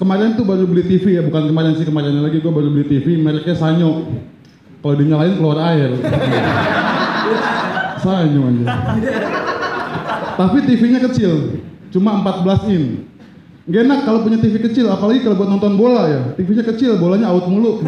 kemarin tuh baru beli TV ya, bukan kemarin sih kemarin lagi gue baru beli TV mereknya Sanyo. Kalau dinyalain keluar air. Sanyo aja. Tapi TV-nya kecil, cuma 14 in. Gak enak kalau punya TV kecil, apalagi kalau buat nonton bola ya. TV-nya kecil, bolanya out mulu.